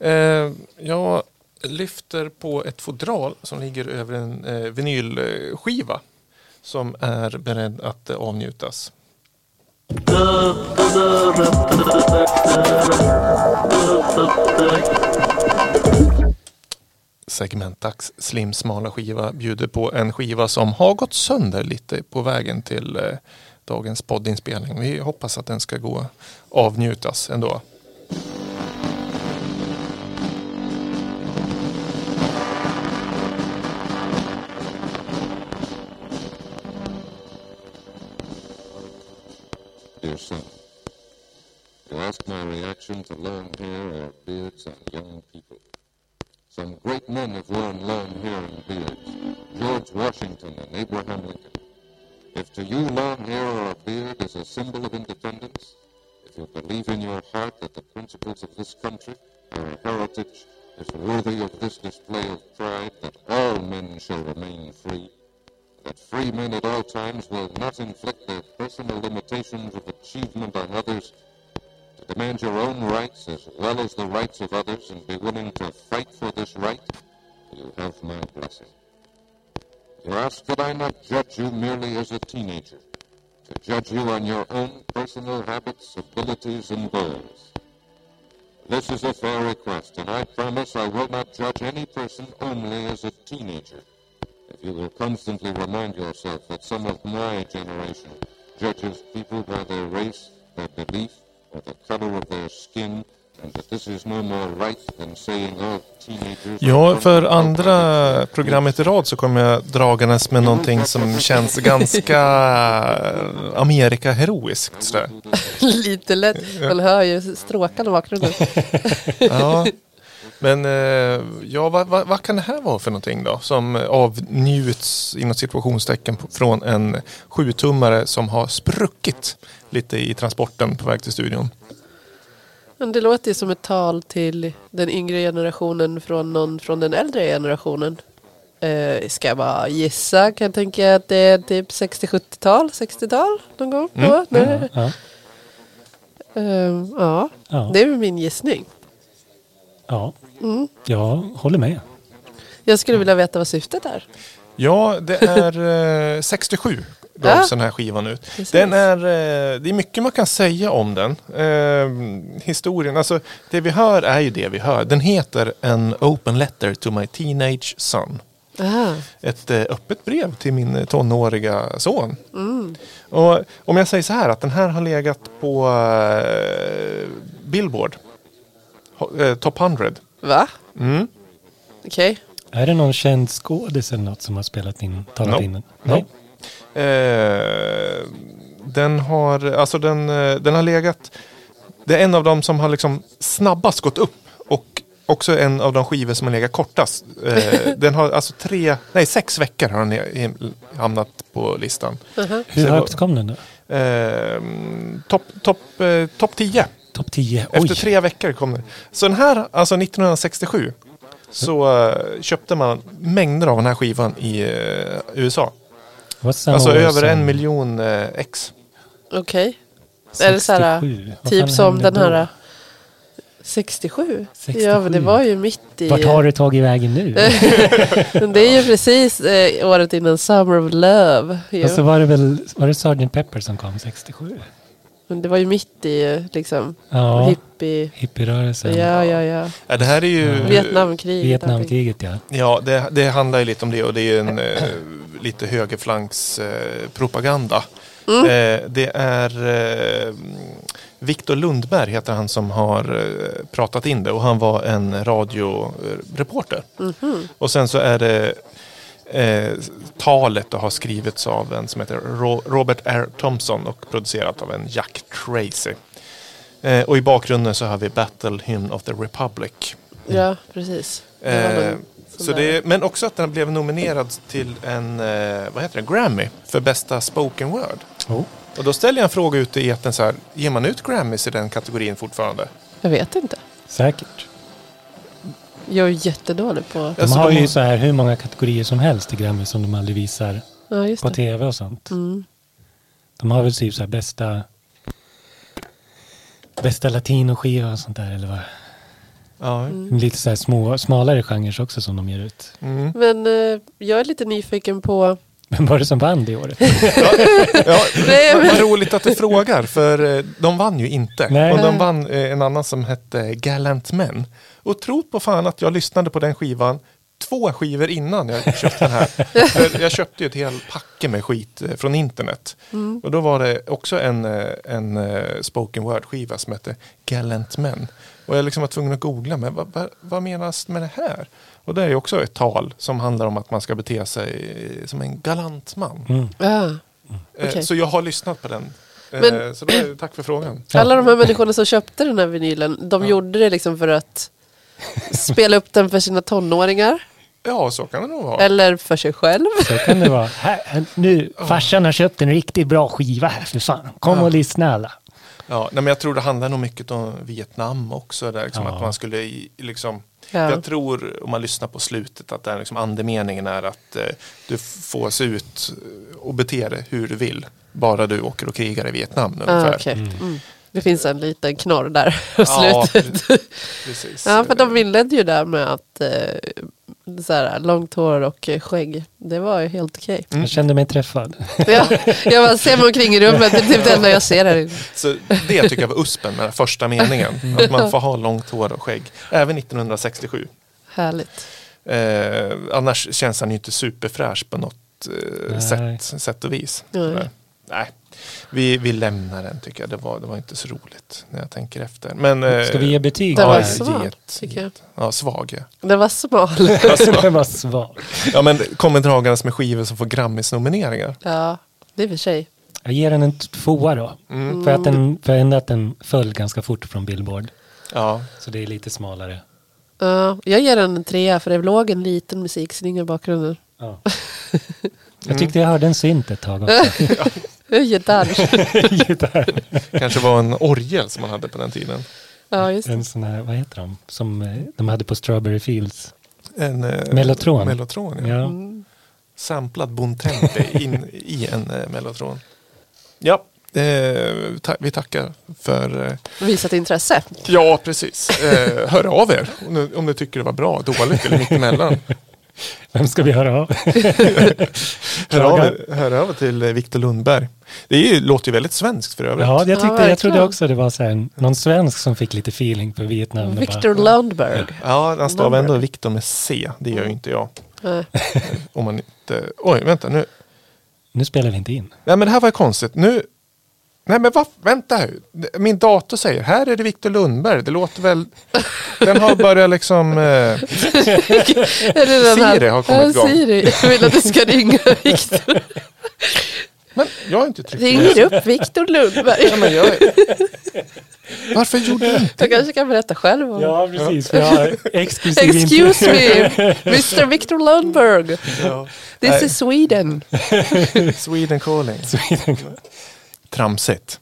Eh, jag lyfter på ett fodral som ligger över en eh, vinylskiva som är beredd att eh, avnjutas. Segmentax Slim smala skiva bjuder på en skiva som har gått sönder lite på vägen till eh, dagens poddinspelning. Vi hoppas att den ska gå avnjutas ändå. Some great men have worn long hair and beards. George Washington and Abraham Lincoln. If to you long hair or a beard is a symbol of independence, if you believe in your heart that the principles of this country, our heritage, is worthy of this display of pride, that all men shall remain free, that free men at all times will not inflict their personal limitations of achievement on others, demand your own rights as well as the rights of others and be willing to fight for this right, you have my blessing. You ask that I not judge you merely as a teenager, to judge you on your own personal habits, abilities, and goals. This is a fair request, and I promise I will not judge any person only as a teenager. If you will constantly remind yourself that some of my generation judges people by their race, their belief, or the color of their skin, and that this is no more right than saying all teenagers... Ja, för andra programmet i rad så kommer jag dragandes med någonting som känns ganska Amerika-heroiskt. sådär. Lite lätt. Man hör ju stråkarna i bakgrunden. Ja. Men eh, ja, vad, vad, vad kan det här vara för någonting då? Som avnjuts inom situationstecken från en sjutummare som har spruckit lite i transporten på väg till studion. Men det låter ju som ett tal till den yngre generationen från någon från den äldre generationen. Eh, ska jag bara gissa kan jag tänka att det är typ 60-70-tal, 60-tal någon gång. då? Nej. Ja, Eh, ja, ja, det är väl min gissning. Ja. jag håller med. Jag skulle vilja veta vad syftet är. Ja, det är eh, 67 Ja. gavs den här skivan ut. Precis. Den är, eh, det är mycket man kan säga om den. Eh, historien, alltså det vi hör är ju det vi hör. Den heter En Open Letter to My Teenage Son. Aha. Ett eh, öppet brev till min eh, tonåriga son. Och om jag säger så här att den här har legat på eh, Billboard. Eh, top 100. Va? Mm. Okej. Är det någon känd skådis eller något som har spelat in, talat No. in den? No. Eh, den har, alltså den, eh, den har legat, det är en av dem som har liksom snabbast gått upp och också en av de skivor som har legat kortast. Eh, den har alltså tre, nej sex veckor har den hamnat på listan. Aha. Hur Så- högt kom den då? Eh, Topp top, eh, top 10. Topp 10? Efter tre veckor kom den. Så den här, alltså 1967, så eh, köpte man mängder av den här skivan i eh, USA. Alltså över en miljon eh, ex. Okej. Är det så här, 67. Vad Typ som den här... då? äh, 67? 67. Ja, men det var ju mitt i... Vart har det tagit vägen nu? Men det är ju precis eh, året innan Summer of Love. ju. Och så var det väl, var det Sgt. Pepper som kom 67? Men det var ju mitt i liksom Ja, hippie... hippierörelsen. Ja, ja, ja. Ja, det här är ju... Vietnamkriget. Vietnamkriget ja. Ja, det, det handlar ju lite om det och det är ju en eh, lite högerflankspropaganda. Eh, propaganda. Eh, det är eh, Viktor Lundberg heter han som har eh, pratat in det och han var en radioreporter. Och sen så är det eh, talet och har skrivits av en som heter Ro- Robert R. Thompson och producerat av en Jack Tracy. Eh, och i bakgrunden så har vi Battle Hymn of the Republic. Ja, precis. Eh, så det, men också att den blev nominerad till en eh, vad heter det, Grammy för bästa spoken word. Oh. Och då ställer jag en fråga ute i etern så här, ger man ut Grammys i den kategorin fortfarande? Jag vet inte. Säkert. Jag är jättedålig på... De Alltså, har de ju så här hur många kategorier som helst i Grammy som de aldrig visar Ja, just på det. tv och sånt. Mm. De har väl typ så här bästa bästa latinoskiva och sånt där eller vad? Ja. Lite så här små, smalare genrer också som de ger ut. Mm. Men eh, jag är lite nyfiken på... Vem var det som vann det året? Ja, Nej, men- vad roligt att du frågar, för eh, de vann ju inte. Nej. Och de vann eh, en annan som hette Gallant Men. Och tro på fan att jag lyssnade på den skivan två skivor innan jag köpte den här. För jag köpte ju ett helt packe med skit eh, från internet. Och då var det också en, eh, en eh, spoken word-skiva som hette Gallant Men. Och jag liksom var tvungen att googla, men vad, vad, vad menas med det här? Och det är ju också ett tal som handlar om att man ska bete sig som en galant man. Mm. Ah, Okej. Så jag har lyssnat på den. Men- Så då, tack för frågan. Alla de här människorna som köpte den här vinylen, de gjorde det liksom för att spela upp den för sina tonåringar. Ja, så kan det nog vara. Eller för sig själv. Så kan det vara. Här, nu, farsan har köpt en riktigt bra skiva här för fan. Kom och lyssna alla. Ja, nej, men jag tror det handlar nog mycket om Vietnam också. Där, liksom, Ja. att man skulle liksom, Ja. Jag tror, om man lyssnar på slutet, att den liksom, andemeningen är att eh, du får se ut och bete dig hur du vill. Bara du åker och krigar i Vietnam Ah, ungefär. okej. mm. Det finns en liten knorr där på Ja, slutet. Precis. Ja, för de inledde ju där med att eh, så här, långt hår och eh, skägg. Det var ju helt okej. Mm. Jag kände mig träffad. Ja, jag bara ser mig omkring i rummet, det är typ det enda jag ser här inne. Så det tycker jag var uspen med den första meningen. Att man får ha långt hår och skägg. Även 1967. Härligt. Eh, annars känns han ju inte superfräsch på något eh, sätt, sätt och vis. Nej. Nej, vi, vi lämnar den tycker jag. Det var, det var inte så roligt när jag tänker efter. Men, eh, Ska vi ge betyg? Det ja, var svag, ett- tycker jag. Ja, svag ja. Den var smal. Den var svag. ja. men kommer dragandes med skivor som får Grammis-nomineringar. Ja, det är för sig. Jag ger den en tvåa då. Mm. För att den, för ändå att den föll ganska fort från Billboard. Ja, Så det är lite smalare. Ja, jag ger den en trea för det låg en liten musiksning i bakgrunden. Ja. Jag tyckte jag hörde en synt ett tag också. Gitarr. Gitarr. kanske var en orgel som man hade på den tiden. Ja, just det. En sån här, vad heter de? Som eh, de hade på Strawberry Fields. En, eh, Mellotron. Mellotron ja. Ja. Samplad bontempi in i en eh, mellotron. Ja, eh, ta- vi tackar för eh, Visat intresse. Ja, precis. Eh, hör av er om ni, om ni tycker det var bra, dåligt eller mittemellan. Vem ska vi höra av? Hör av, hör av till eh, Viktor Lundberg. Det är ju, låter ju väldigt svenskt för övrigt. Ja, jag, tyckte, jag trodde också det var så här, någon svensk som fick lite feeling för Vietnam. bara, Lundberg. Ja, han stavar ändå Viktor med C. Det gör ju inte jag. Om man inte... Oj, vänta nu. Nu spelar vi inte in. Nej, men det här var ju konstigt. Nu... Nej, men va? Vänta här. Min dator säger, här är det Viktor Lundberg. Det låter väl... Den har börjat liksom... Eh... Det? Siri har kommit ja, igång. Siri. Jag vill att du ska ringa Victor. Men jag har inte tryckt Ringer upp Victor Lundberg. Ja, men jag... Varför gjorde du inte Jag kanske kan berätta själv om Ja, precis. Har exklusiv Excuse me, Mr Victor Lundberg. Ja. This Nej. is Sweden. Sweden calling. Tramsigt.